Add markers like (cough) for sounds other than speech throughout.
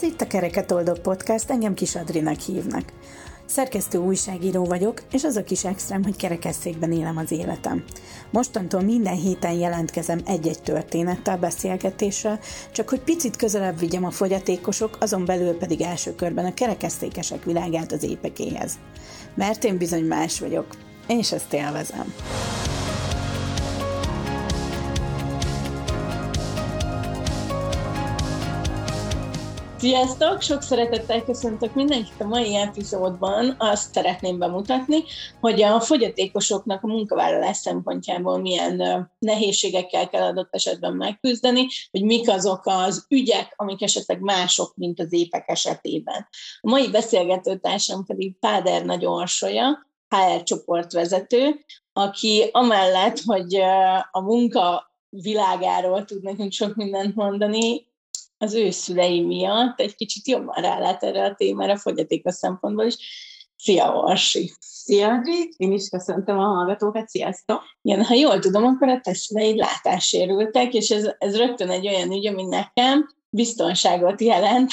Ez itt a Kereket Oldog Podcast, engem Kis Adrinak hívnak. Szerkesztő újságíró vagyok, és az a kis extrém, hogy kerekesszékben élem az életem. Mostantól minden héten jelentkezem egy-egy történettel, beszélgetéssel, csak hogy picit közelebb vigyem a fogyatékosok, azon belül pedig első körben a kerekesszékesek világát az épekéhez. Mert én bizony más vagyok, és ezt élvezem. Sziasztok! Sok szeretettel köszöntök mindenkit a mai epizódban. Azt szeretném bemutatni, hogy a fogyatékosoknak a munkavállalás szempontjából milyen nehézségekkel kell adott esetben megküzdeni, hogy mik azok az ügyek, amik esetleg mások, mint az épek esetében. A mai beszélgetőtársam pedig Páder Nagy Orsolya, HR csoportvezető, aki amellett, hogy a munka világáról tud nekünk sok mindent mondani, az ő szülei miatt egy kicsit jobban rálát erre a témára fogyatékos szempontból is. Szia, Orsi! Szia, Adri! Én is köszöntöm a hallgatókat, sziasztok! Igen, ha jól tudom, akkor a te szüleid látássérültek, és ez, ez rögtön egy olyan ügy, ami nekem biztonságot jelent,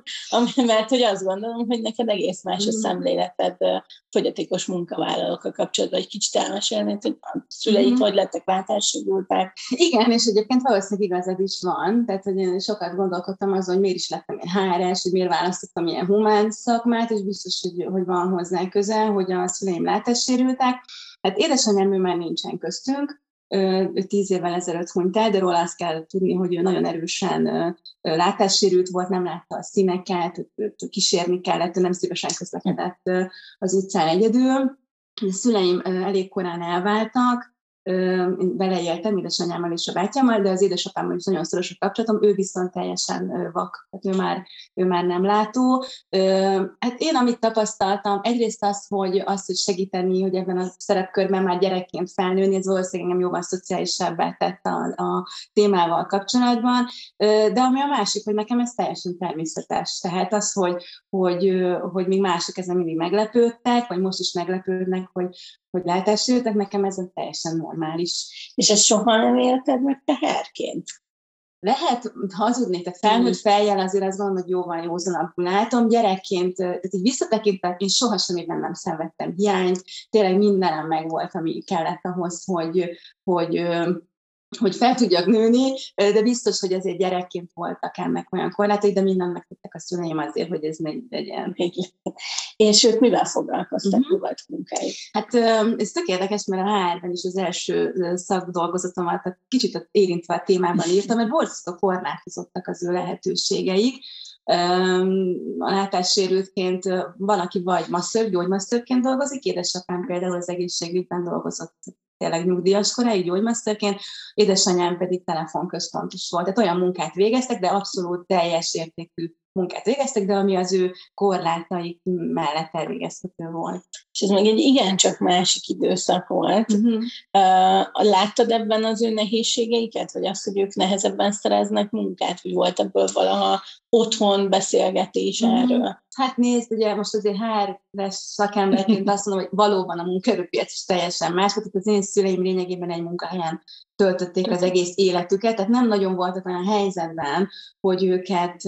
(laughs) mert hogy azt gondolom, hogy neked egész más a mm. szemléleted fogyatékos munkavállalókkal kapcsolatban. Egy kicsit elmesélnéd, hogy a szüleid mm. hogy lettek váltássérültek. Igen, és egyébként valószínűleg igazad is van, tehát hogy én sokat gondolkodtam azon, hogy miért is lettem én HRS, hogy miért választottam ilyen humán szakmát, és biztos, hogy, hogy van hozzá köze, hogy a szüleim látássérültek. Hát édesanyám ő már nincsen köztünk, tíz évvel ezelőtt hunyt el, de róla azt kell tudni, hogy ő nagyon erősen látássérült volt, nem látta a színeket, kísérni kellett, nem szívesen közlekedett az utcán egyedül. A szüleim elég korán elváltak, én beleéltem édesanyámmal és a bátyámmal, de az édesapámmal is nagyon szoros a kapcsolatom, ő viszont teljesen vak, tehát ő már, ő már nem látó. Hát én, amit tapasztaltam, egyrészt az, hogy az, hogy segíteni, hogy ebben a szerepkörben már gyerekként felnőni, ez valószínűleg engem jóval szociálisabbá tett a, a témával kapcsolatban, de ami a másik, hogy nekem ez teljesen természetes. Tehát az, hogy, hogy, hogy még mások ezen mindig meglepődtek, vagy most is meglepődnek, hogy, hogy látássérültek, nekem ez teljesen normális. És ezt soha nem élted meg teherként? Lehet hazudni, tehát felnőtt fejjel azért az van, hogy jóval józanabbul látom. Gyerekként, tehát így visszatekintek, én sohasem még nem szenvedtem hiányt, tényleg mindenem meg volt, ami kellett ahhoz, hogy, hogy hogy fel tudjak nőni, de biztos, hogy azért gyerekként voltak ennek olyan korlátai, de mindent megtettek a szüleim azért, hogy ez ne legyen. És ők mivel foglalkoztak, uh-huh. mi volt munkájuk? Hát ez tök érdekes, mert a HR-ben is az első szakdolgozatomat kicsit érintve a témában írtam, mert borzasztó korlátozottak az ő lehetőségeik. A látássérültként van, aki vagy masször, gyógymasszörként dolgozik, édesapám például az egészségügyben dolgozott tényleg nyugdíjas koráig gyógymasterként, édesanyám pedig telefonközpontos volt. Tehát olyan munkát végeztek, de abszolút teljes értékű munkát végeztek, de ami az ő korlátaik mellett elvégezhető volt. És ez meg egy igencsak másik időszak volt. Uh-huh. Uh, láttad ebben az ő nehézségeiket, vagy azt, hogy ők nehezebben szereznek munkát, vagy volt ebből valaha otthon beszélgetés uh-huh. erről? Hát nézd, ugye most azért HR-es szakemberként (laughs) azt mondom, hogy valóban a munkaerőpiac is teljesen más, tehát az én szüleim lényegében egy munkahelyen töltötték az egész életüket, tehát nem nagyon voltak olyan helyzetben, hogy őket,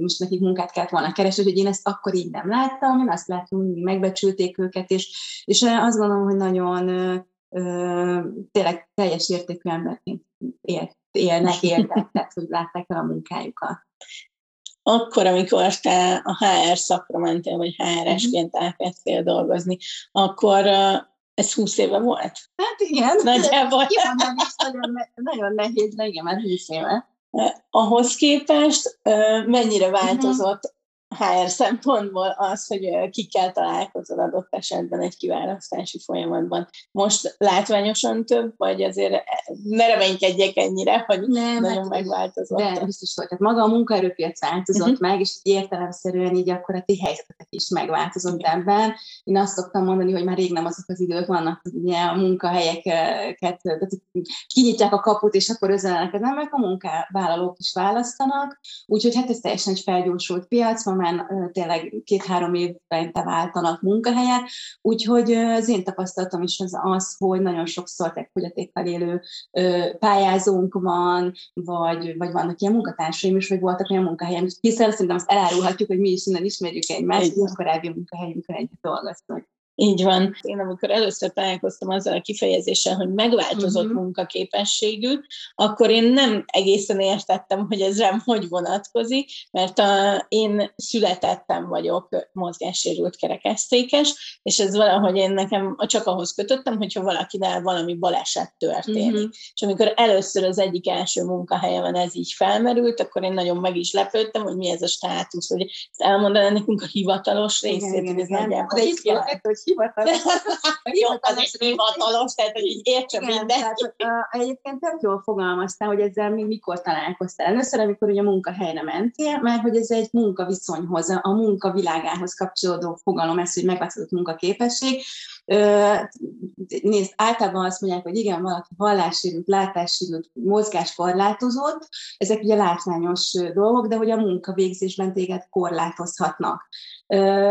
most nekik munkát kellett volna keresni, hogy én ezt akkor így nem láttam, én azt láttam, hogy megbecsülték őket, és, és azt gondolom, hogy nagyon tényleg teljes értékű emberként él, élnek, éltek, tehát hogy látták el a munkájukat. Akkor, amikor te a HR szakra mentél, vagy HR-esként elkezdtél dolgozni, akkor ez 20 éve volt? Hát igen. Nagyjából. (laughs) Igen, nagyon, nagyon nehéz, igen, már 20 éve. Ahhoz képest mennyire mhm. változott HR szempontból az, hogy kikkel találkozol adott esetben egy kiválasztási folyamatban. Most látványosan több, vagy azért ne reménykedjek ennyire, hogy nem, nagyon hát, megváltozott. De biztos volt. Tehát maga a munkaerőpiac változott uh-huh. meg, és értelemszerűen így akkor a ti helyzetetek is megváltozott uh-huh. ebben. Én azt szoktam mondani, hogy már rég nem azok az idők vannak, hogy ugye a munkahelyeket kinyitják a kaput, és akkor üzenenek az emberek, a munkavállalók is választanak. Úgyhogy hát ez teljesen egy felgyorsult piac, van folyamán tényleg két-három évben te váltanak munkahelyet, úgyhogy az én tapasztalatom is az az, hogy nagyon sokszor egy fogyatékkal élő pályázónk van, vagy, vagy vannak ilyen munkatársaim is, vagy voltak olyan munkahelyem, hiszen szerintem azt elárulhatjuk, hogy mi is innen ismerjük egymást, hogy korábbi munkahelyünkön együtt dolgoztunk. Így van. Én amikor először találkoztam azzal a kifejezéssel, hogy megváltozott uh-huh. munkaképességű, akkor én nem egészen értettem, hogy ez rám hogy vonatkozik, mert a, én születettem vagyok mozgássérült kerekesztékes, és ez valahogy én nekem csak ahhoz kötöttem, hogyha valakinek valami baleset történik. Uh-huh. És amikor először az egyik első munkahelyemen ez így felmerült, akkor én nagyon meg is lepődtem, hogy mi ez a státusz, hogy ezt elmondaná nekünk a hivatalos részét, igen, hogy ez igen. nagyjából hogy hivatalos. hivatalos, (laughs) hivatalos, tehát hogy így értse minden. Tehát, uh, egyébként tök jól fogalmaztál, hogy ezzel mi mikor találkoztál. Először, amikor ugye a munkahelyre mentél, mert hogy ez egy munkaviszonyhoz, a munkavilágához kapcsolódó fogalom, ez, hogy megváltozott munkaképesség. Nézd, általában azt mondják, hogy igen, valaki hallássérült, látássérült, mozgáskorlátozott, ezek ugye látványos dolgok, de hogy a munkavégzésben téged korlátozhatnak.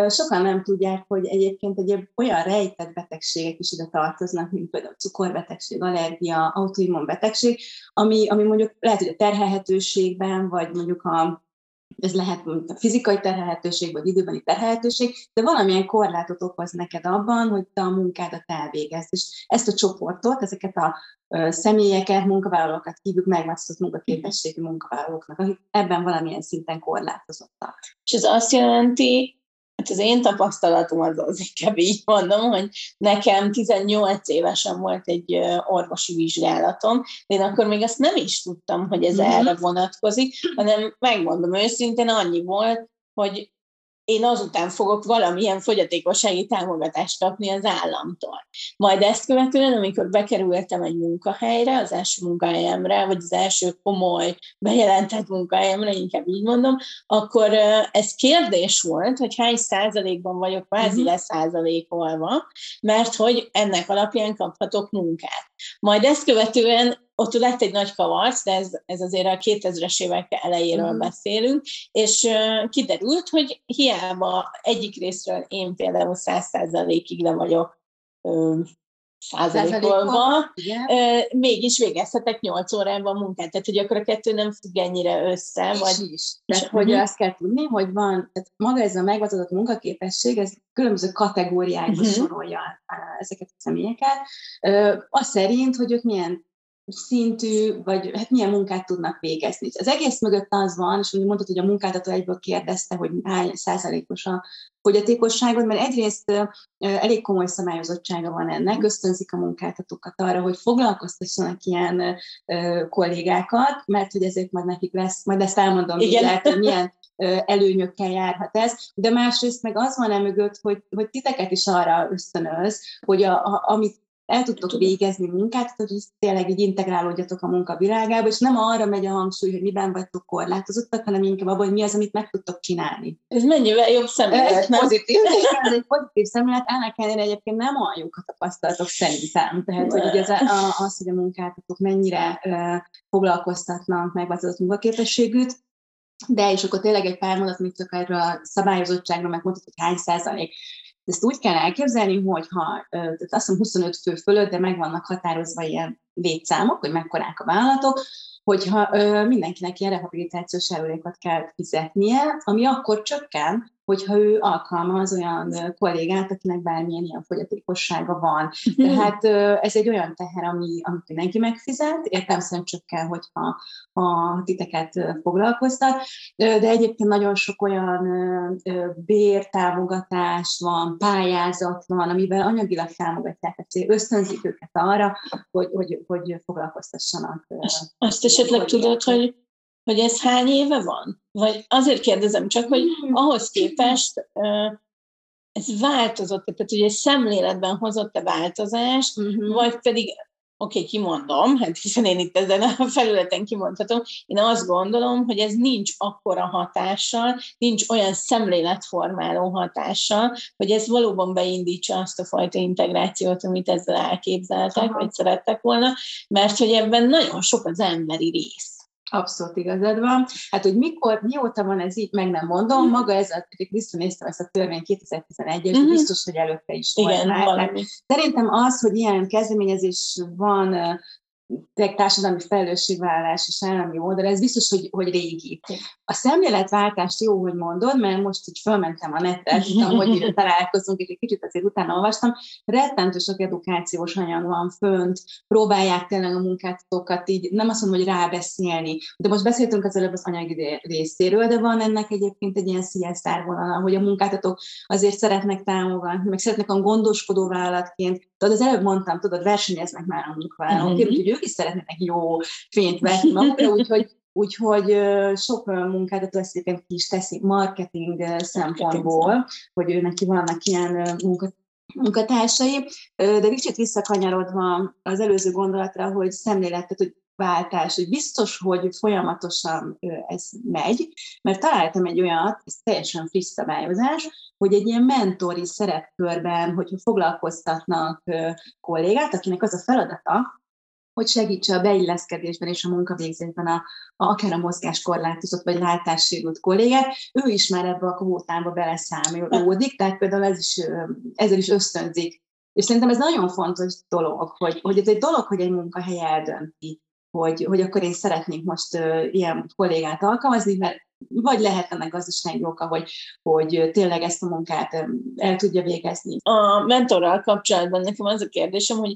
Sokan nem tudják, hogy egyébként egy olyan rejtett betegségek is ide tartoznak, mint például cukorbetegség, allergia, autoimmun betegség, ami, ami mondjuk lehet, hogy a terhelhetőségben, vagy mondjuk a ez lehet mint a fizikai terhelhetőség, vagy időbeni terhelhetőség, de valamilyen korlátot okoz neked abban, hogy te a munkádat elvégezd. És ezt a csoportot, ezeket a személyeket, munkavállalókat hívjuk megváltozott munkaképességű munkavállalóknak, akik ebben valamilyen szinten korlátozottak. És ez azt jelenti, hát az én tapasztalatom az az, inkább így mondom, hogy nekem 18 évesen volt egy orvosi vizsgálatom, de én akkor még azt nem is tudtam, hogy ez mm-hmm. erre vonatkozik, hanem megmondom őszintén, annyi volt, hogy én azután fogok valamilyen fogyatékossági támogatást kapni az államtól. Majd ezt követően, amikor bekerültem egy munkahelyre, az első munkahelyemre, vagy az első komoly bejelentett munkahelyemre, inkább így mondom, akkor ez kérdés volt, hogy hány százalékban vagyok kvázi uh-huh. leszázalékolva, mert hogy ennek alapján kaphatok munkát. Majd ezt követően ott lett egy nagy kavarc, de ez, ez azért a 2000-es évek elejéről mm. beszélünk, és kiderült, hogy hiába egyik részről én például száz százalékig le vagyok százalékolva, mégis végezhetek 8 órában munkát. Tehát, hogy akkor a kettő nem függ ennyire össze. És vagy... is. Tehát, hogy uh-huh. azt kell tudni, hogy van, tehát maga ez a megváltozott munkaképesség, ez különböző kategóriákba uh-huh. sorolja ezeket a személyeket. Az szerint, hogy ők milyen szintű, vagy hát milyen munkát tudnak végezni. Az egész mögött az van, és mondtad, hogy a munkáltató egyből kérdezte, hogy hány százalékos a fogyatékosságot, mert egyrészt elég komoly szabályozottsága van ennek, ösztönzik a munkáltatókat arra, hogy foglalkoztassanak ilyen kollégákat, mert hogy ezért majd nekik lesz, majd ezt elmondom, Igen. Lehet, hogy (laughs) milyen előnyökkel járhat ez, de másrészt meg az van emögött, hogy, hogy titeket is arra ösztönöz, hogy a, a, amit el tudtok végezni munkát, hogy tényleg így integrálódjatok a munka világába, és nem arra megy a hangsúly, hogy miben vagytok korlátozottak, hanem inkább abban, hogy mi az, amit meg tudtok csinálni. Ez mennyivel jobb szemlélet, ez nem? Pozitív, (laughs) ez egy pozitív szemlélet, ennek ellenére egyébként nem olyan jók a tapasztalatok szerintem. Tehát, hogy ugye az, a, az, hogy a munkáltatók mennyire uh, foglalkoztatnak megváltozott munkaképességűt, de és akkor tényleg egy pár mondat, mint csak erről a szabályozottságról, meg mondtad, hogy hány százalék ezt úgy kell elképzelni, hogy ha tehát azt hiszem 25 fő fölött, de meg vannak határozva ilyen létszámok, hogy mekkorák a vállalatok, hogyha ö, mindenkinek ilyen rehabilitációs járulékot kell fizetnie, ami akkor csökken, hogyha ő alkalmaz olyan kollégát, akinek bármilyen ilyen fogyatékossága van. Mhm. Tehát ez egy olyan teher, ami, amit mindenki megfizet, értem szerint csökken, hogyha a titeket foglalkoztat, de egyébként nagyon sok olyan bértámogatás van, pályázat van, amivel anyagilag támogatják, tehát ösztönzik őket arra, hogy, hogy, hogy foglalkoztassanak. Azt esetleg tudod, hogy hogy ez hány éve van? Vagy azért kérdezem csak, hogy hmm. ahhoz képest ez változott, tehát hogy egy szemléletben hozott-e változást, uh-huh. vagy pedig oké, okay, kimondom, hát hiszen én itt ezen a felületen kimondhatom, én azt gondolom, hogy ez nincs akkora hatással, nincs olyan szemléletformáló hatással, hogy ez valóban beindítsa azt a fajta integrációt, amit ezzel elképzeltek, Aha. vagy szerettek volna, mert hogy ebben nagyon sok az emberi rész. Abszolút igazad van. Hát, hogy mikor, mióta van ez így, meg nem mondom, mhm. maga ez a, visszanéztem ezt a törvény 2011-es, uh-huh. biztos, hogy előtte is Igen, volt már. Szerintem az, hogy ilyen kezdeményezés van társadalmi felelősségvállalás és állami oldal, ez biztos, hogy, hogy régi. A szemléletváltást jó, hogy mondod, mert most így fölmentem a netre, (laughs) tudom, hogy ide találkozunk, és egy kicsit azért utána olvastam, rettentő sok edukációs anyag van fönt, próbálják tényleg a munkáltatókat így, nem azt mondom, hogy rábeszélni, de most beszéltünk az előbb az anyagi részéről, de van ennek egyébként egy ilyen CSR vonala, hogy a munkáltatók azért szeretnek támogatni, meg szeretnek a gondoskodó vállalatként, tudod, az előbb mondtam, tudod, versenyeznek már a munkavállalók, mm-hmm. úgyhogy ők is szeretnének jó fényt vetni magukra, úgyhogy Úgyhogy sok munkáltató ezt ki is teszik marketing szempontból, hogy ő neki vannak ilyen munka, munkatársai, de kicsit visszakanyarodva az előző gondolatra, hogy szemléletet, hogy váltás, hogy biztos, hogy folyamatosan ez megy, mert találtam egy olyat, ez teljesen friss szabályozás, hogy egy ilyen mentori szerepkörben, hogyha foglalkoztatnak kollégát, akinek az a feladata, hogy segítse a beilleszkedésben és a munkavégzésben a, a, akár a mozgáskorlátozott vagy látássérült kollégát, ő is már ebbe a kvótába beleszámolódik, tehát például ez is, ezzel is ösztönzik. És szerintem ez nagyon fontos dolog, hogy, hogy ez egy dolog, hogy egy munkahely eldönti, hogy, hogy akkor én szeretnék most ilyen kollégát alkalmazni, mert vagy lehet ennek gazdasági oka, hogy, hogy tényleg ezt a munkát el tudja végezni. A mentorral kapcsolatban nekem az a kérdésem, hogy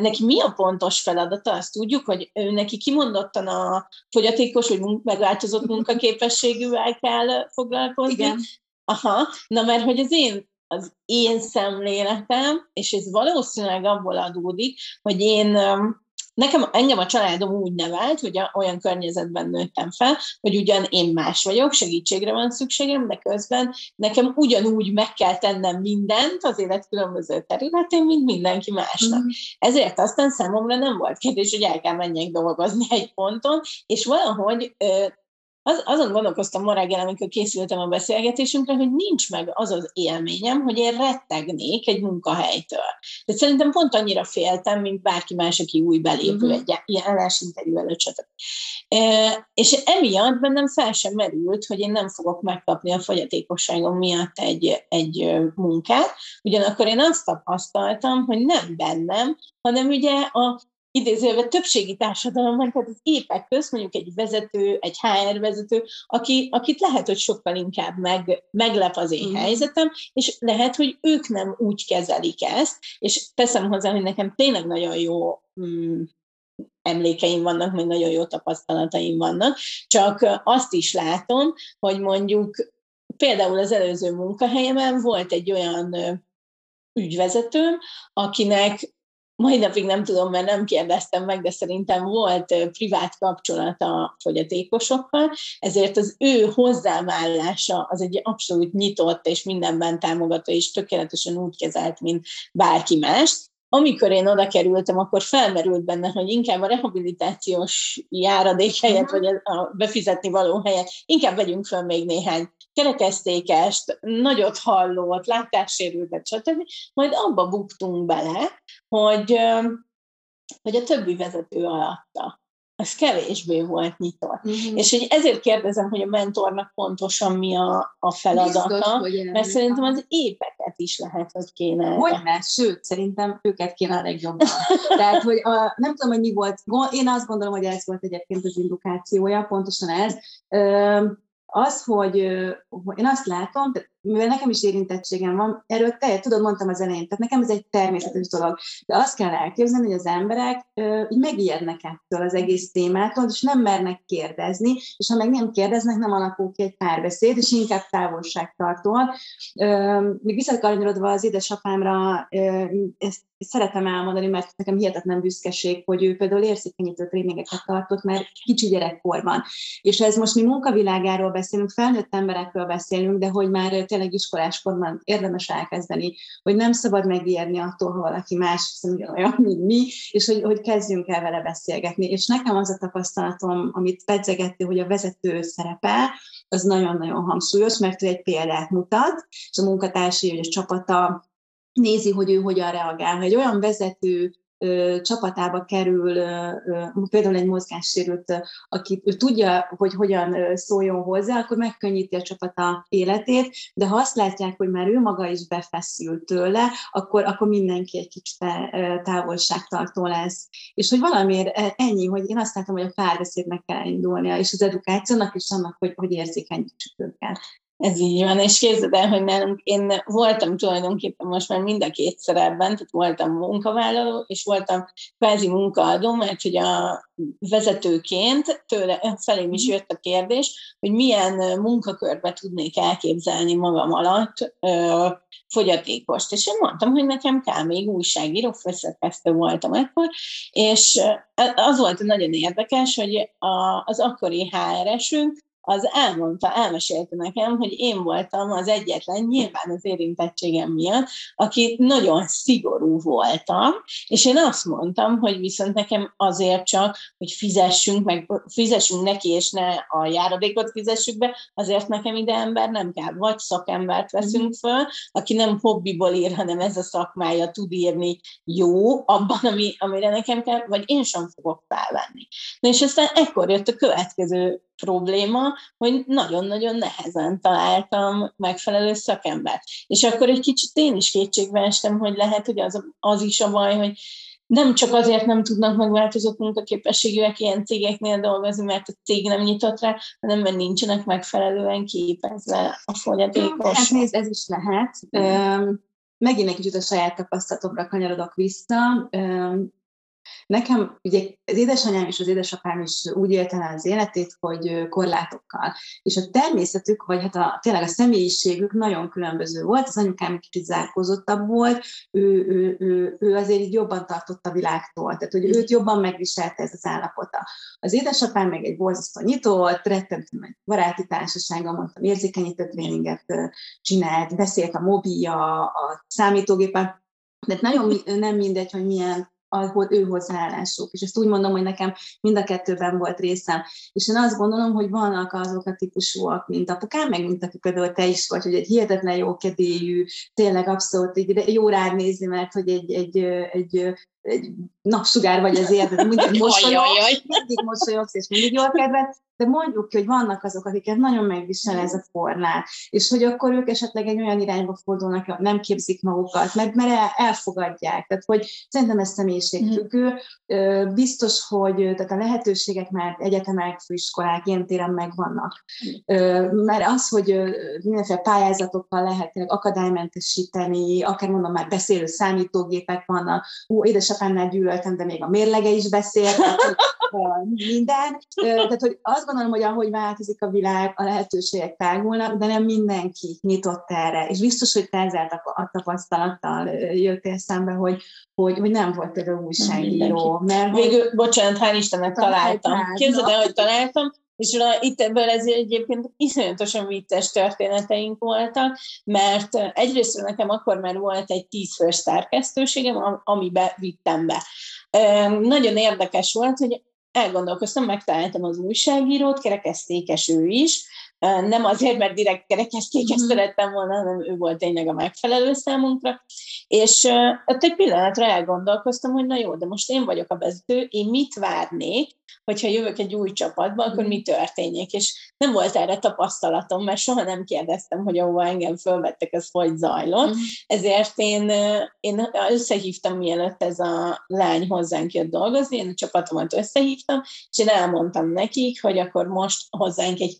neki mi a pontos feladata? Azt tudjuk, hogy neki kimondottan a fogyatékos vagy megváltozott (laughs) munkaképességűvel kell foglalkozni. Igen. Aha, na mert hogy az én az én szemléletem, és ez valószínűleg abból adódik, hogy én Nekem, engem a családom úgy nevelt, hogy olyan környezetben nőttem fel, hogy ugyan én más vagyok, segítségre van szükségem, de közben nekem ugyanúgy meg kell tennem mindent az élet különböző területén, mint mindenki másnak. Mm. Ezért aztán számomra nem volt kérdés, hogy el kell menjek dolgozni egy ponton, és valahogy az, azon gondolkoztam ma reggel, amikor készültem a beszélgetésünkre, hogy nincs meg az az élményem, hogy én rettegnék egy munkahelytől. De szerintem pont annyira féltem, mint bárki más, aki új belépő uh-huh. egy állásinterjú előtt, stb. E, és emiatt bennem fel sem merült, hogy én nem fogok megkapni a fogyatékosságom miatt egy, egy munkát. Ugyanakkor én azt tapasztaltam, hogy nem bennem, hanem ugye a idézőjelben többségi társadalomban, tehát az épek közt mondjuk egy vezető, egy HR vezető, aki, akit lehet, hogy sokkal inkább meg, meglep az én mm. helyzetem, és lehet, hogy ők nem úgy kezelik ezt, és teszem hozzá, hogy nekem tényleg nagyon jó mm, emlékeim vannak, meg nagyon jó tapasztalataim vannak, csak azt is látom, hogy mondjuk például az előző munkahelyemen volt egy olyan ügyvezetőm, akinek mai napig nem tudom, mert nem kérdeztem meg, de szerintem volt privát kapcsolata a fogyatékosokkal, ezért az ő hozzámállása az egy abszolút nyitott és mindenben támogató és tökéletesen úgy kezelt, mint bárki más. Amikor én oda kerültem, akkor felmerült benne, hogy inkább a rehabilitációs járadék helyett, vagy a befizetni való helyett, inkább vegyünk föl még néhány kerekesztékest, nagyot hallót, látássérültet, stb. Majd abba buktunk bele, hogy, hogy a többi vezető alatta az kevésbé volt nyitott. Mm-hmm. És hogy ezért kérdezem, hogy a mentornak pontosan mi a, a feladata, Biztos, mert szerintem az épeket is lehet, hogy kéne. Hogyne, sőt, szerintem őket kéne a legjobban. (laughs) Tehát, hogy a, nem tudom, hogy mi volt, én azt gondolom, hogy ez volt egyébként az indukációja, pontosan ez. Az, hogy, hogy én azt látom, tehát mivel nekem is érintettségem van, erről te, tudod, mondtam az elején, tehát nekem ez egy természetes dolog, de azt kell elképzelni, hogy az emberek ö, így megijednek ettől az egész témától, és nem mernek kérdezni, és ha meg nem kérdeznek, nem alakul ki egy párbeszéd, és inkább távolságtartóan. Még visszakanyarodva az édesapámra, ö, ezt szeretem elmondani, mert nekem hihetetlen büszkeség, hogy ő például érzékenyítő tréningeket tartott, mert kicsi gyerekkorban. És ez most mi munkavilágáról beszélünk, felnőtt emberekről beszélünk, de hogy már tényleg iskoláskorban érdemes elkezdeni, hogy nem szabad megijedni attól, ha valaki más hiszen olyan, mint mi, és hogy, hogy kezdjünk el vele beszélgetni. És nekem az a tapasztalatom, amit pedzegettél, hogy a vezető szerepe, az nagyon-nagyon hangsúlyos, mert ő egy példát mutat, és a munkatársi, hogy a csapata nézi, hogy ő hogyan reagál. Ha egy olyan vezető csapatába kerül például egy mozgássérült, aki tudja, hogy hogyan szóljon hozzá, akkor megkönnyíti a csapata életét, de ha azt látják, hogy már ő maga is befeszül tőle, akkor, akkor mindenki egy kicsit távolságtartó lesz. És hogy valamiért e, ennyi, hogy én azt látom, hogy a párbeszédnek kell indulnia, és az edukációnak is annak, hogy, hogy érzékenyítsük őket. Ez így van, és képzeld el, hogy nálunk én voltam tulajdonképpen most már mind a két szerepben, tehát voltam munkavállaló, és voltam kvázi munkaadó, mert hogy a vezetőként tőle felém is jött a kérdés, hogy milyen munkakörbe tudnék elképzelni magam alatt ö, fogyatékost. És én mondtam, hogy nekem kell még újságíró, főszerkesztő voltam ekkor, és az volt nagyon érdekes, hogy a, az akkori HR-esünk az elmondta, elmesélte nekem, hogy én voltam az egyetlen, nyilván az érintettségem miatt, aki nagyon szigorú voltam, és én azt mondtam, hogy viszont nekem azért csak, hogy fizessünk, meg fizessünk neki, és ne a járadékot fizessük be, azért nekem ide ember nem kell. Vagy szakembert veszünk föl, aki nem hobbiból ír, hanem ez a szakmája tud írni jó abban, ami, amire nekem kell, vagy én sem fogok felvenni. Na és aztán ekkor jött a következő probléma, hogy nagyon-nagyon nehezen találtam megfelelő szakembert. És akkor egy kicsit én is kétségbe estem, hogy lehet, hogy az, az is a baj, hogy nem csak azért nem tudnak megváltozott munkaképességűek ilyen cégeknél dolgozni, mert a cég nem nyitott rá, hanem mert nincsenek megfelelően képezve a fogyatékos. Hát nézd, ez is lehet. Megint egy kicsit a saját tapasztalatomra kanyarodok vissza. Nekem ugye az édesanyám és az édesapám is úgy élte el az életét, hogy korlátokkal. És a természetük, vagy hát a, tényleg a személyiségük nagyon különböző volt. Az anyukám kicsit zárkózottabb volt, ő, ő, ő, ő azért így jobban tartott a világtól, tehát hogy őt jobban megviselte ez az állapota. Az édesapám meg egy borzasztó nyitó volt, rettentő egy baráti társasága, mondtam, érzékenyítő tréninget csinált, beszélt a mobilja, a számítógépen, de nagyon nem mindegy, hogy milyen az ő hozzáállásuk. És ezt úgy mondom, hogy nekem mind a kettőben volt részem. És én azt gondolom, hogy vannak azok a típusúak, mint apukám, meg mint aki például te is vagy, hogy egy hihetetlen jó kedélyű, tényleg abszolút így jó rád nézni, mert hogy egy, egy, egy, egy napsugár vagy azért, de mindig mosolyogsz, mindig mosolyogsz, és mindig jól kedved, de mondjuk ki, hogy vannak azok, akiket nagyon megvisel ez a formát, és hogy akkor ők esetleg egy olyan irányba fordulnak, nem képzik magukat, mert, mert elfogadják. Tehát, hogy szerintem ez személyiségfüggő. Biztos, hogy tehát a lehetőségek már egyetemek, főiskolák ilyen téren megvannak. Mert az, hogy mindenféle pályázatokkal lehet akadálymentesíteni, akár mondom, már beszélő számítógépek vannak. Ó, édesapámnál gyűlöltem, de még a mérlege is beszél, tehát, hogy minden. Tehát, hogy azt gondolom, hogy ahogy változik a világ, a lehetőségek tágulnak, de nem mindenki nyitott erre. És biztos, hogy te ezzel a tapasztalattal jöttél szembe, hogy, hogy, hogy nem volt például újságíró. Mert Végül, bocsánat, hál' Istennek találtam. Képzeld el, hogy találtam, és itt ebből ez egyébként iszonyatosan vicces történeteink voltak, mert egyrészt nekem akkor már volt egy tízfős szerkesztőségem, amibe vittem be. Nagyon érdekes volt, hogy elgondolkoztam, megtaláltam az újságírót, kerekesztékes ő is, nem azért, mert direkt kerekesztékes mm-hmm. szerettem volna, hanem ő volt tényleg a megfelelő számunkra, és ott egy pillanatra elgondolkoztam, hogy na jó, de most én vagyok a vezető, én mit várnék, hogyha jövök egy új csapatba, akkor mi történik? És nem volt erre tapasztalatom, mert soha nem kérdeztem, hogy ahova engem fölvettek, ez hogy zajlott. Mm. Ezért én, én összehívtam, mielőtt ez a lány hozzánk jött dolgozni, én a csapatomat összehívtam, és én elmondtam nekik, hogy akkor most hozzánk egy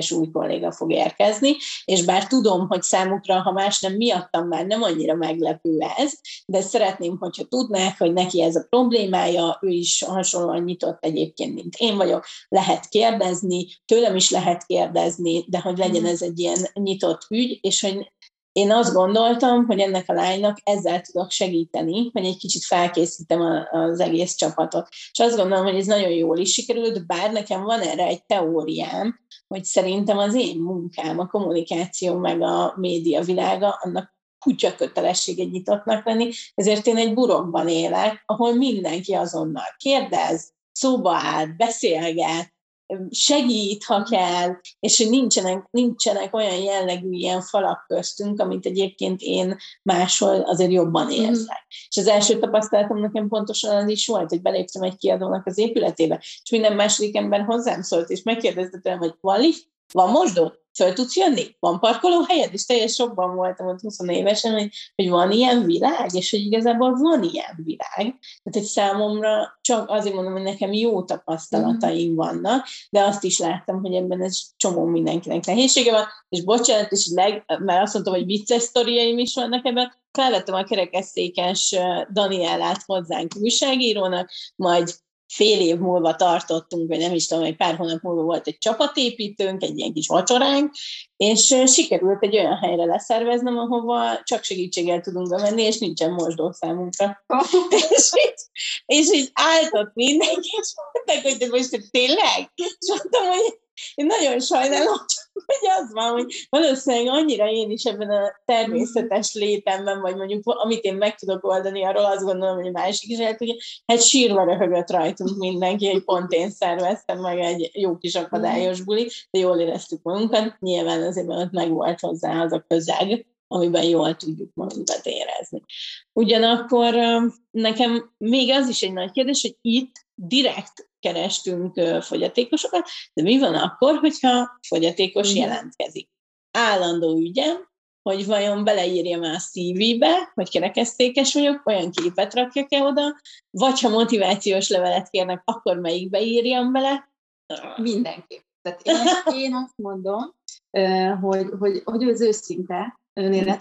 kerekesztékes új kolléga fog érkezni, és bár tudom, hogy számukra, ha más nem miattam már nem annyira meglepő ez, de szeretném, hogyha tudnák, hogy neki ez a problémája, ő is hasonlóan nyitott egyébként, mint én vagyok, lehet kérdezni, tőlem is lehet kérdezni, de hogy legyen mhm. ez egy ilyen nyitott ügy, és hogy én azt gondoltam, hogy ennek a lánynak ezzel tudok segíteni, hogy egy kicsit felkészítem az egész csapatot. És azt gondolom, hogy ez nagyon jól is sikerült, bár nekem van erre egy teóriám, hogy szerintem az én munkám, a kommunikáció meg a média világa, annak kutya kötelessége nyitottnak lenni, ezért én egy burokban élek, ahol mindenki azonnal kérdez, szóba áll, beszélget, segít, ha kell, és hogy nincsenek, nincsenek olyan jellegű ilyen falak köztünk, amit egyébként én máshol azért jobban mhm. érzek. Mm. És az első tapasztalatom nekem pontosan az is volt, hogy beléptem egy kiadónak az épületébe, és minden második ember hozzám szólt, és megkérdezte tőlem, hogy van lift, van mosdó, föl tudsz jönni? Van parkolóhelyed? És teljes sokban voltam ott 20 évesen, hogy, hogy van ilyen világ, és hogy igazából van ilyen világ. Tehát egy számomra csak azért mondom, hogy nekem jó tapasztalataim mm. vannak, de azt is láttam, hogy ebben ez csomó mindenkinek nehézsége van, és bocsánat, és leg, mert azt mondtam, hogy vicces sztoriaim is vannak ebben, felvettem a kerekesszékes Danielát hozzánk újságírónak, majd fél év múlva tartottunk, vagy nem is tudom, egy pár hónap múlva volt egy csapatépítőnk, egy ilyen kis vacsoránk, és sikerült egy olyan helyre leszerveznem, ahova csak segítséggel tudunk bemenni, és nincsen mosdó számunkra. (laughs) és, így, és így álltott mindenki, és mondták, hogy de most tényleg? És mondtam, hogy én nagyon sajnálom, (laughs) hogy az van, hogy valószínűleg annyira én is ebben a természetes létemben, vagy mondjuk amit én meg tudok oldani, arról azt gondolom, hogy a másik is el tudja. Hát sírva röhögött rajtunk mindenki, hogy pont én szerveztem meg egy jó kis akadályos buli, de jól éreztük magunkat. Nyilván azért ott meg volt hozzá az a közeg, amiben jól tudjuk magunkat érezni. Ugyanakkor nekem még az is egy nagy kérdés, hogy itt direkt kerestünk fogyatékosokat, de mi van akkor, hogyha fogyatékos jelentkezik? Állandó ügyem, hogy vajon beleírjam a CV-be, hogy kerekesztékes vagyok, olyan képet rakjak-e oda, vagy ha motivációs levelet kérnek, akkor melyikbe írjam bele? Mindenképp. Tehát én, én azt mondom, hogy, hogy, hogy az őszinte,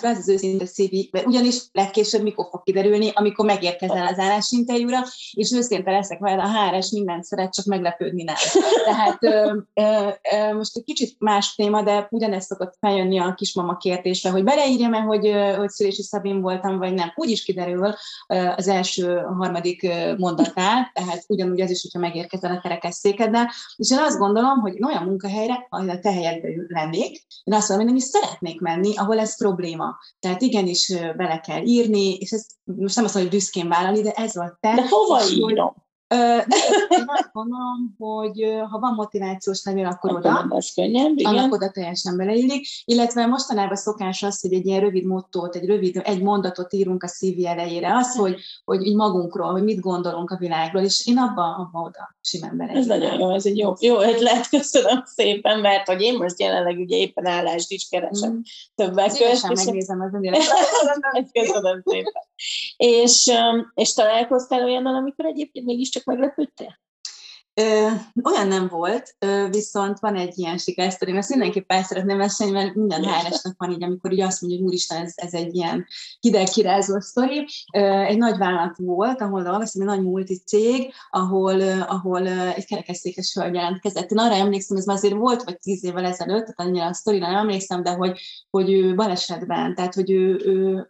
ez az őszinte CV, ugyanis legkésőbb mikor fog kiderülni, amikor megérkezel az állásinterjúra, és őszinte leszek veled, a HRS mindent szeret, csak meglepődni nem. Tehát ö, ö, ö, most egy kicsit más téma, de ugyanezt szokott feljönni a kismama kérdésre, hogy beleírjam-e, hogy, hogy szülési szabin voltam, vagy nem. Úgy is kiderül az első, a harmadik mondatnál, tehát ugyanúgy ez is, hogyha megérkezel a kerekesszékeddel, és én azt gondolom, hogy olyan munkahelyre, ahol a te helyedben lennék, én azt mondom, hogy nem is szeretnék menni, ahol ez probléma. Tehát igenis bele kell írni, és ez most nem azt mondom, hogy büszkén vállalni, de ez volt te. De hova írom? Én azt gondolom, hogy ha van motivációs levél, akkor oda. Az könnyebb, igen. Annak oda teljesen beleillik. Illetve mostanában szokás az, hogy egy ilyen rövid mottót, egy rövid, egy mondatot írunk a CV elejére. Az, hogy, hogy így magunkról, hogy mit gondolunk a világról, és én abba, abba oda simán bele. Ez nagyon jó, ez egy jó, jó ötlet, köszönöm szépen, mert hogy én most jelenleg ugye éppen állást is keresem mm. többek között. megnézem az (laughs) Köszönöm szépen. És, és találkoztál olyannal, amikor egyébként mégiscsak csak meglepődtél? Ö, olyan nem volt, ö, viszont van egy ilyen sikersztori, ezt mindenképp el szeretném mesélni, mert minden hr van így, amikor így azt mondja, hogy úristen, ez, ez egy ilyen hideg kirázó sztori. Ö, egy nagy vállalat volt, ahol dolgoztam, egy nagy multi cég, ahol, ahol egy kerekesszékes hölgy jelentkezett. Én arra emlékszem, ez már azért volt, vagy tíz évvel ezelőtt, tehát annyira a sztorira nem emlékszem, de hogy, hogy ő balesetben, tehát hogy ő, ő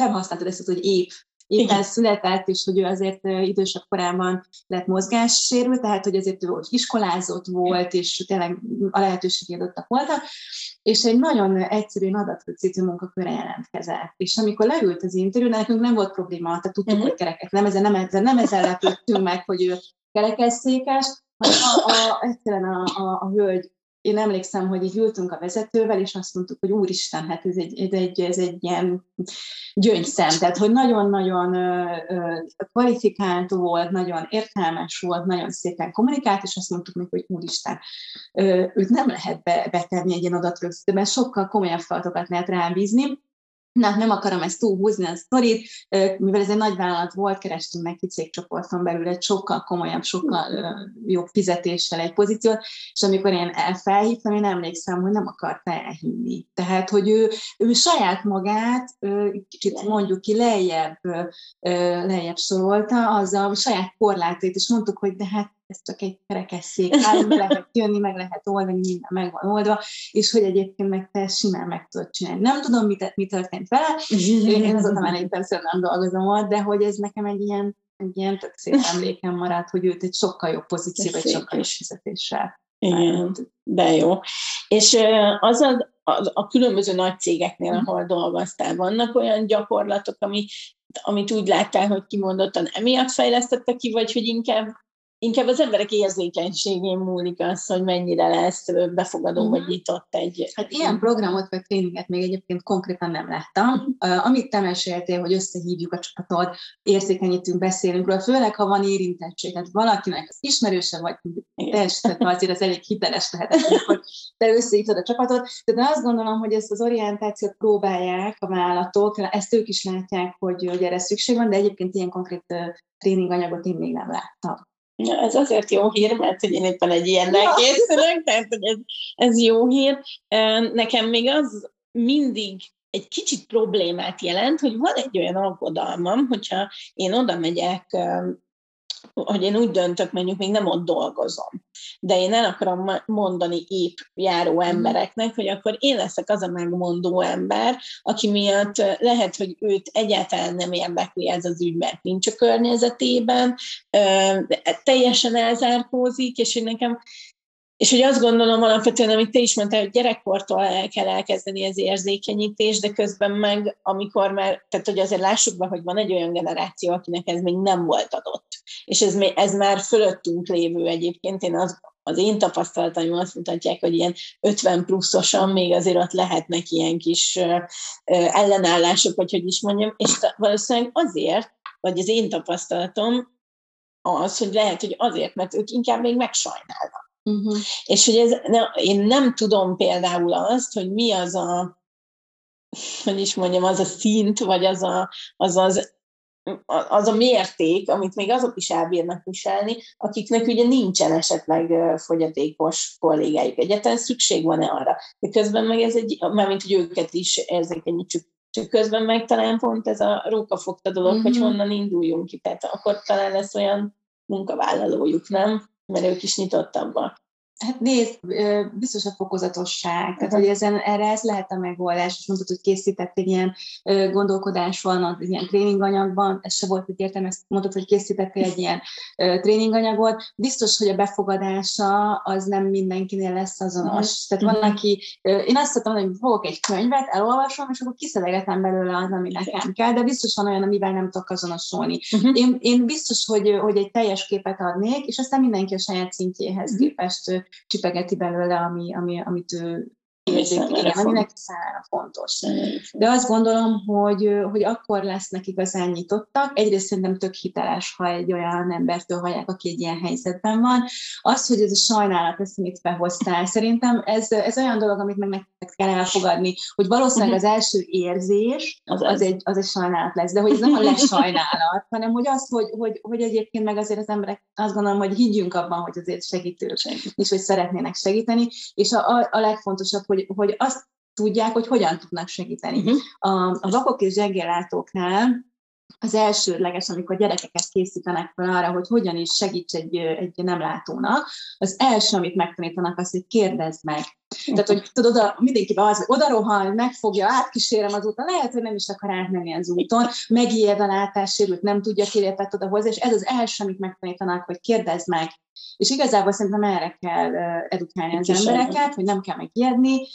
te használtad ezt, hogy épp éppen született, és hogy ő azért idősebb korában lett mozgássérült, tehát hogy azért ő iskolázott volt, és tényleg a lehetőségé adottak voltak, és egy nagyon egyszerű adatrögzítő munkakörre jelentkezett. És amikor leült az interjú, nekünk nem volt probléma, tehát tudtuk, uh-huh. hogy kereket, nem ezzel, nem ezzel, nem ezzel lepődtünk meg, hogy ő kerekesszékes, hanem a, a, egyszerűen a, a, a hölgy én emlékszem, hogy így ültünk a vezetővel, és azt mondtuk, hogy úristen, hát ez egy, ez egy, ez egy ilyen gyöngyszem, tehát hogy nagyon-nagyon kvalifikált volt, nagyon értelmes volt, nagyon szépen kommunikált, és azt mondtuk neki, hogy úristen, őt nem lehet be, betenni egy ilyen adatrögzítőben, sokkal komolyabb feladatokat lehet rábízni, Na, nem akarom ezt túlhúzni a sztorit, mivel ez egy nagy vállalat volt, kerestünk neki cégcsoporton belül egy sokkal komolyabb, sokkal jobb fizetéssel egy pozíciót, és amikor én felhívtam, én emlékszem, hogy nem akarta elhinni. Tehát, hogy ő, ő saját magát kicsit mondjuk ki lejjebb, lejjebb sorolta, azzal a saját korlátait, és mondtuk, hogy de hát ez csak egy kerekesszék, meg lehet jönni, meg lehet oldani, minden meg van oldva, és hogy egyébként meg te simán meg tudod csinálni. Nem tudom, mi, mi történt vele, én azóta már egy persze nem dolgozom ott, de hogy ez nekem egy ilyen, egy ilyen tök szép emlékem maradt, hogy őt egy sokkal jobb pozíció, vagy sokkal jobb fizetéssel. Igen, de jó. És az a, a, a különböző nagy cégeknél, ahol dolgoztál, vannak olyan gyakorlatok, ami, amit úgy láttál, hogy kimondottan emiatt fejlesztette ki, vagy hogy inkább inkább az emberek érzékenységén múlik az, hogy mennyire lesz befogadó uh-huh. vagy nyitott egy... Hát ilyen programot vagy tréninget még egyébként konkrétan nem láttam. Amit te meséltél, hogy összehívjuk a csapatot, érzékenyítünk, beszélünk róla, főleg ha van érintettség, tehát valakinek az ismerőse vagy te tehát azért az elég hiteles lehet, hogy te összehívtad a csapatot, de azt gondolom, hogy ezt az orientációt próbálják a vállalatok, ezt ők is látják, hogy, hogy erre szükség van, de egyébként ilyen konkrét tréninganyagot én még nem láttam. Ja, ez azért jó hír, mert hogy én éppen egy ilyennel ja. készülök, tehát hogy ez, ez jó hír. Nekem még az mindig egy kicsit problémát jelent, hogy van egy olyan aggodalmam, hogyha én oda megyek hogy én úgy döntök, mondjuk még nem ott dolgozom, de én el akarom mondani épp járó mhm. embereknek, hogy akkor én leszek az a megmondó ember, aki miatt lehet, hogy őt egyáltalán nem érdekli ez az ügy, mert nincs a környezetében, teljesen elzárkózik, és hogy nekem és hogy azt gondolom alapvetően, amit te is mondtál, hogy gyerekkortól el kell elkezdeni az érzékenyítés, de közben meg, amikor már, tehát hogy azért lássuk be, hogy van egy olyan generáció, akinek ez még nem volt adott. És ez, ez már fölöttünk lévő egyébként. Én az, az én tapasztalataim azt mutatják, hogy ilyen 50 pluszosan még azért ott lehetnek ilyen kis ellenállások, vagy hogy is mondjam, és valószínűleg azért, vagy az én tapasztalatom az, hogy lehet, hogy azért, mert ők inkább még megsajnálnak Uh-huh. És hogy ez, ne, én nem tudom például azt, hogy mi az a, hogy is mondjam, az a szint, vagy az a, az, az az a mérték, amit még azok is elbírnak viselni, akiknek ugye nincsen esetleg fogyatékos kollégájuk. Egyáltalán szükség van-e arra? De közben meg ez egy, mármint, hogy őket is érzékenyítsük, csak közben meg talán pont ez a rókafogta dolog, uh-huh. hogy mhm. honnan induljunk ki. Tehát akkor talán lesz olyan munkavállalójuk, nem? Mert ők is nyitottabbak. Hát nézd, biztos a fokozatosság, tehát hogy ezen, erre ez lehet a megoldás, és mondtad, hogy készítettél ilyen gondolkodás van, egy ilyen tréninganyagban, ez se volt értem, ezt mondtad, hogy készítettél egy ilyen tréninganyagot, biztos, hogy a befogadása az nem mindenkinél lesz azonos. Uh-huh. Tehát van, aki, én azt szoktam hogy fogok egy könyvet, elolvasom, és akkor kiszelegetem belőle az, ami nekem kell, de biztos van olyan, amivel nem tudok azonosulni. Uh-huh. Én, én biztos, hogy, hogy egy teljes képet adnék, és aztán mindenki a saját szintjéhez uh-huh. képest csipegeti belőle, ami, ami, amit ő igen, ami neki számára fontos. De azt gondolom, hogy, hogy akkor lesznek igazán nyitottak. Egyrészt szerintem tök hiteles, ha egy olyan embertől hallják, aki egy ilyen helyzetben van. Az, hogy ez a sajnálat, ezt mit behoztál, szerintem ez, ez olyan dolog, amit meg nektek kell elfogadni, hogy valószínűleg az első érzés az, az, egy, az egy sajnálat lesz, de hogy ez nem a lesajnálat, (laughs) hanem hogy az, hogy, hogy, hogy egyébként meg azért az emberek azt gondolom, hogy higgyünk abban, hogy azért segítők, és hogy szeretnének segíteni, és a, a, a legfontosabb, hogy, hogy azt tudják, hogy hogyan tudnak segíteni. Uh-huh. A, a vakok és zsengéllátóknál az elsődleges, amikor gyerekeket készítenek fel arra, hogy hogyan is segíts egy, egy nem látónak, az első, amit megtanítanak, az, hogy kérdezd meg. Tehát, hogy tudod, oda, mindenkiben az, hogy oda rohan, megfogja, átkísérem az úton, lehet, hogy nem is akar átmenni az úton, megijed a látássérült, nem tudja kérjetet odahozni, és ez az első, amit megtanítanak, hogy kérdezd meg, és igazából szerintem erre kell edukálni az embereket, hogy nem kell megijedni.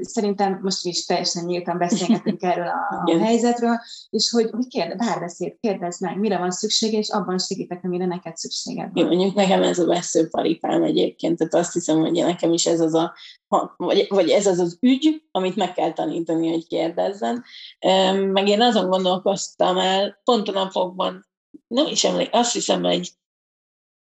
Szerintem most is teljesen nyíltan beszélgetünk (laughs) erről a, a helyzetről, és hogy, hogy kérde, bárbeszéd, kérdezd meg, mire van szüksége, és abban segítek, amire neked szükséged van. mondjuk nekem ez a veszőparipám egyébként, tehát azt hiszem, hogy nekem is ez az a, vagy, vagy ez az az ügy, amit meg kell tanítani, hogy kérdezzen. Meg én azon gondolkoztam el, pont a napokban, nem is emlék, azt hiszem, egy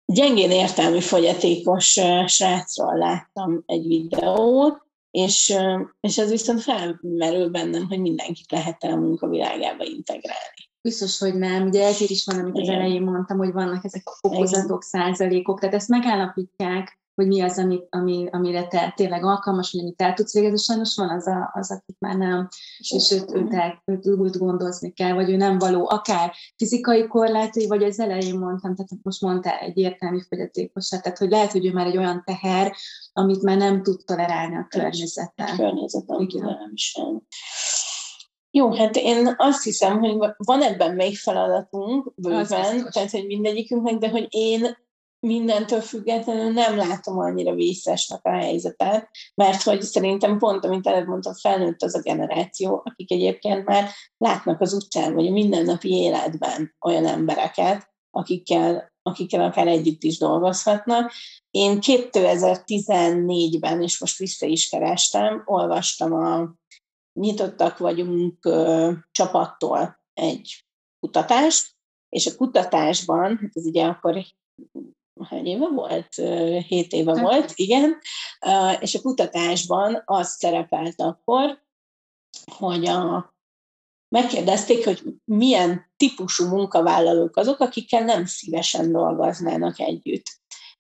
gyengén értelmi fogyatékos srácról láttam egy videót, és, és ez viszont felmerül bennem, hogy mindenkit lehet el a munkavilágába integrálni. Biztos, hogy nem. Ugye ezért is van, amit az elején mondtam, hogy vannak ezek a fokozatok, százalékok, tehát ezt megállapítják hogy mi az, ami, ami, amire te tényleg alkalmas, vagy amit el tudsz végezni, sajnos van az, a, az akit már nem, és őt, őt, el, őt úgy gondozni kell, vagy ő nem való, akár fizikai korlátai, vagy az elején mondtam, tehát most mondta egy értelmi fogyatékosát, tehát hogy lehet, hogy ő már egy olyan teher, amit már nem tud tolerálni a környezettel. A környezetem nem is. Jó, hát én azt hiszem, hogy van ebben még feladatunk bőven, tehát hogy mindegyikünknek, de hogy én mindentől függetlenül nem látom annyira vészesnek a helyzetet, mert hogy szerintem pont, amit előbb mondtam, felnőtt az a generáció, akik egyébként már látnak az utcán, vagy a mindennapi életben olyan embereket, akikkel, akikkel akár együtt is dolgozhatnak. Én 2014-ben, és most vissza is kerestem, olvastam a Nyitottak vagyunk ö, csapattól egy kutatást, és a kutatásban, hát ez ugye akkor hány éve volt? Hét éve hát. volt, igen. És a kutatásban az szerepelt akkor, hogy a, megkérdezték, hogy milyen típusú munkavállalók azok, akikkel nem szívesen dolgoznának együtt.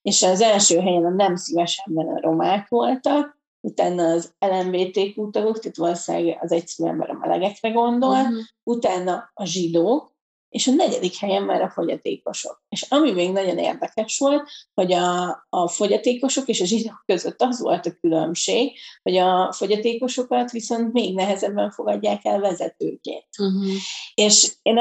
És az első helyen a nem szívesen a romák voltak, utána az LMBTQ tagok, tehát valószínűleg az egyszerű ember a melegekre gondol, uh-huh. utána a zsidók, és a negyedik helyen már a fogyatékosok. És ami még nagyon érdekes volt, hogy a, a fogyatékosok és a zsidók között az volt a különbség, hogy a fogyatékosokat viszont még nehezebben fogadják el vezetőként. Uh-huh. És én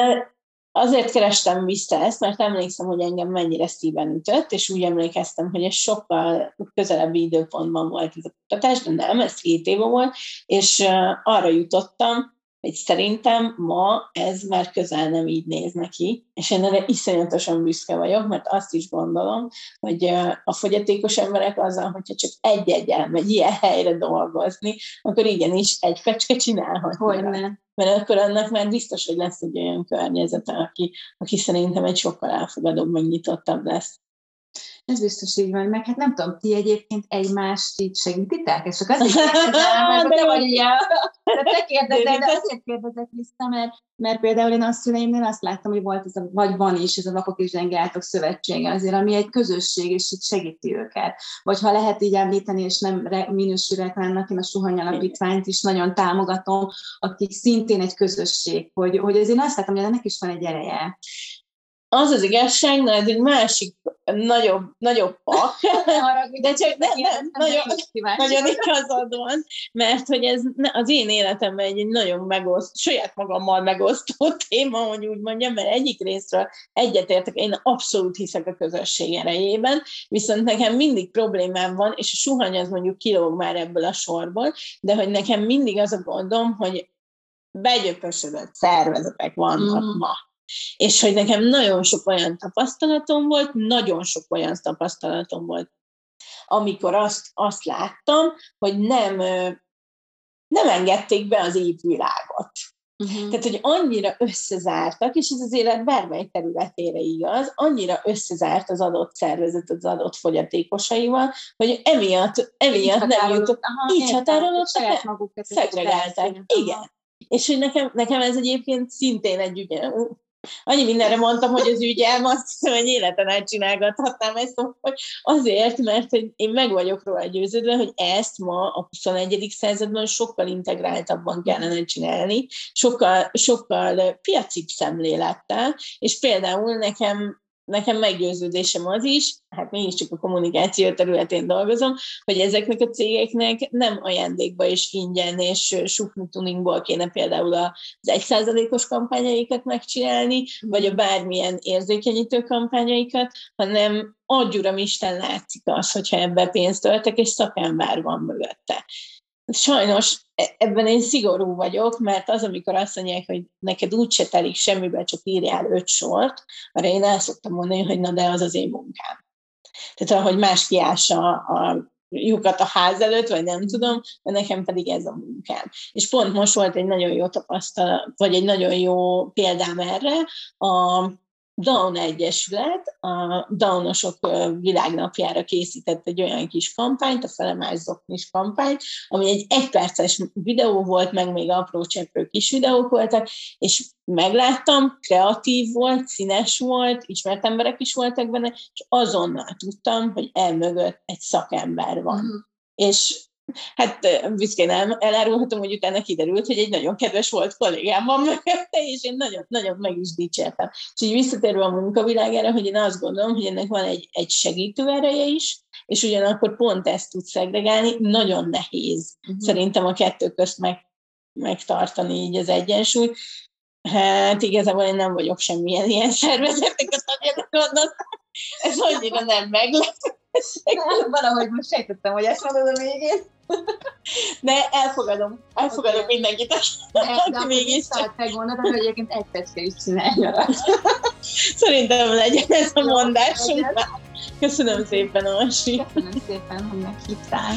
azért kerestem vissza ezt, mert emlékszem, hogy engem mennyire szíven ütött, és úgy emlékeztem, hogy ez sokkal közelebbi időpontban volt ez a kutatás, de nem, ez 7 éve volt, és arra jutottam, hogy szerintem ma ez már közel nem így néz neki, és én erre iszonyatosan büszke vagyok, mert azt is gondolom, hogy a fogyatékos emberek azzal, hogyha csak egy-egy elmegy ilyen helyre dolgozni, akkor igenis egy fecske csinálhat. Hogyne. Mert akkor annak már biztos, hogy lesz egy olyan környezete, aki, aki szerintem egy sokkal elfogadóbb, megnyitottabb lesz. Ez biztos így van, meg hát nem tudom, ti egyébként egymást így segítitek? És csak azért kérdezem, mert (laughs) te vagy de te kérdezed, de azért kérdezek vissza, mert, mert például én a szüleimnél azt láttam, hogy volt ez a, vagy van is ez a Vakok és Zsengátok Szövetsége azért, ami egy közösség, és itt segíti őket. Vagy ha lehet így említeni, és nem minősű reklámnak, én a Suhany Alapítványt is nagyon támogatom, akik szintén egy közösség, hogy, hogy azért azt látom, hogy ennek is van egy ereje az az igazság, na ez egy másik nagyobb, nagyobb pak, (laughs) de csak nem, nem, nagyon, nagyon igazad van, mert hogy ez az én életemben egy nagyon megoszt, saját magammal megosztó téma, hogy úgy mondjam, mert egyik részről egyetértek, én abszolút hiszek a közösség erejében, viszont nekem mindig problémám van, és a suhany az mondjuk kilóg már ebből a sorból, de hogy nekem mindig az a gondom, hogy begyöpösödött szervezetek vannak mm. ma és hogy nekem nagyon sok olyan tapasztalatom volt, nagyon sok olyan tapasztalatom volt, amikor azt, azt láttam, hogy nem, nem engedték be az évvilágot. Uh-huh. Tehát, hogy annyira összezártak, és ez az élet bármely területére igaz, annyira összezárt az adott szervezet az adott fogyatékosaival, hogy emiatt, emiatt nem jutott, így határolottak, szegregálták. Igen. És hogy nekem, nekem ez egyébként szintén egy ugye, annyi mindenre mondtam, hogy az ügyem, azt hiszem, hogy életen át csinálgathatnám ezt, hogy azért, mert én meg vagyok róla győződve, hogy ezt ma a 21. században sokkal integráltabban kellene csinálni, sokkal, sokkal piacibb szemlélettel, és például nekem nekem meggyőződésem az is, hát csak a kommunikáció területén dolgozom, hogy ezeknek a cégeknek nem ajándékba és ingyen és sukni tuningból kéne például az egyszázalékos kampányaikat megcsinálni, vagy a bármilyen érzékenyítő kampányaikat, hanem adjuram Isten látszik az, hogyha ebbe pénzt töltek, és szakember van mögötte. Sajnos e- ebben én szigorú vagyok, mert az, amikor azt mondják, hogy neked úgyse telik semmibe, csak írjál öt sort, arra én el szoktam mondani, hogy na de az az én munkám. Tehát ahogy más kiássa a lyukat a ház előtt, vagy nem tudom, de nekem pedig ez a munkám. És pont most volt egy nagyon jó tapasztalat, vagy egy nagyon jó példám erre, a Down Egyesület a Downosok világnapjára készített egy olyan kis kampányt, a Felemás Zoknis kampányt, ami egy egyperces videó volt, meg még apró cseprő kis videók voltak, és megláttam, kreatív volt, színes volt, ismert emberek is voltak benne, és azonnal tudtam, hogy elmögött egy szakember van. Uh-huh. És Hát büszkén el, elárulhatom, hogy utána kiderült, hogy egy nagyon kedves volt kollégám van (laughs) mögötte, és én nagyon, nagyon meg is dicsértem. És így visszatérve a munkavilágára, hogy én azt gondolom, hogy ennek van egy, egy segítő ereje is, és ugyanakkor pont ezt tud szegregálni, nagyon nehéz uh-huh. szerintem a kettő közt meg, megtartani így az egyensúlyt. Hát igazából én nem vagyok semmilyen ilyen szervezetnek a tagja, ez annyira nem meglep (laughs) Valahogy most sejtettem, hogy ezt mondod a végén. De elfogadom. Elfogadom okay. mindenkit, (laughs) aki mégis csak. Te gondolod, hogy egyébként egy pecske is csinálja. (laughs) Szerintem legyen ez a mondásunk. Köszönöm szépen, Orsi. Köszönöm szépen, hogy meghívtál.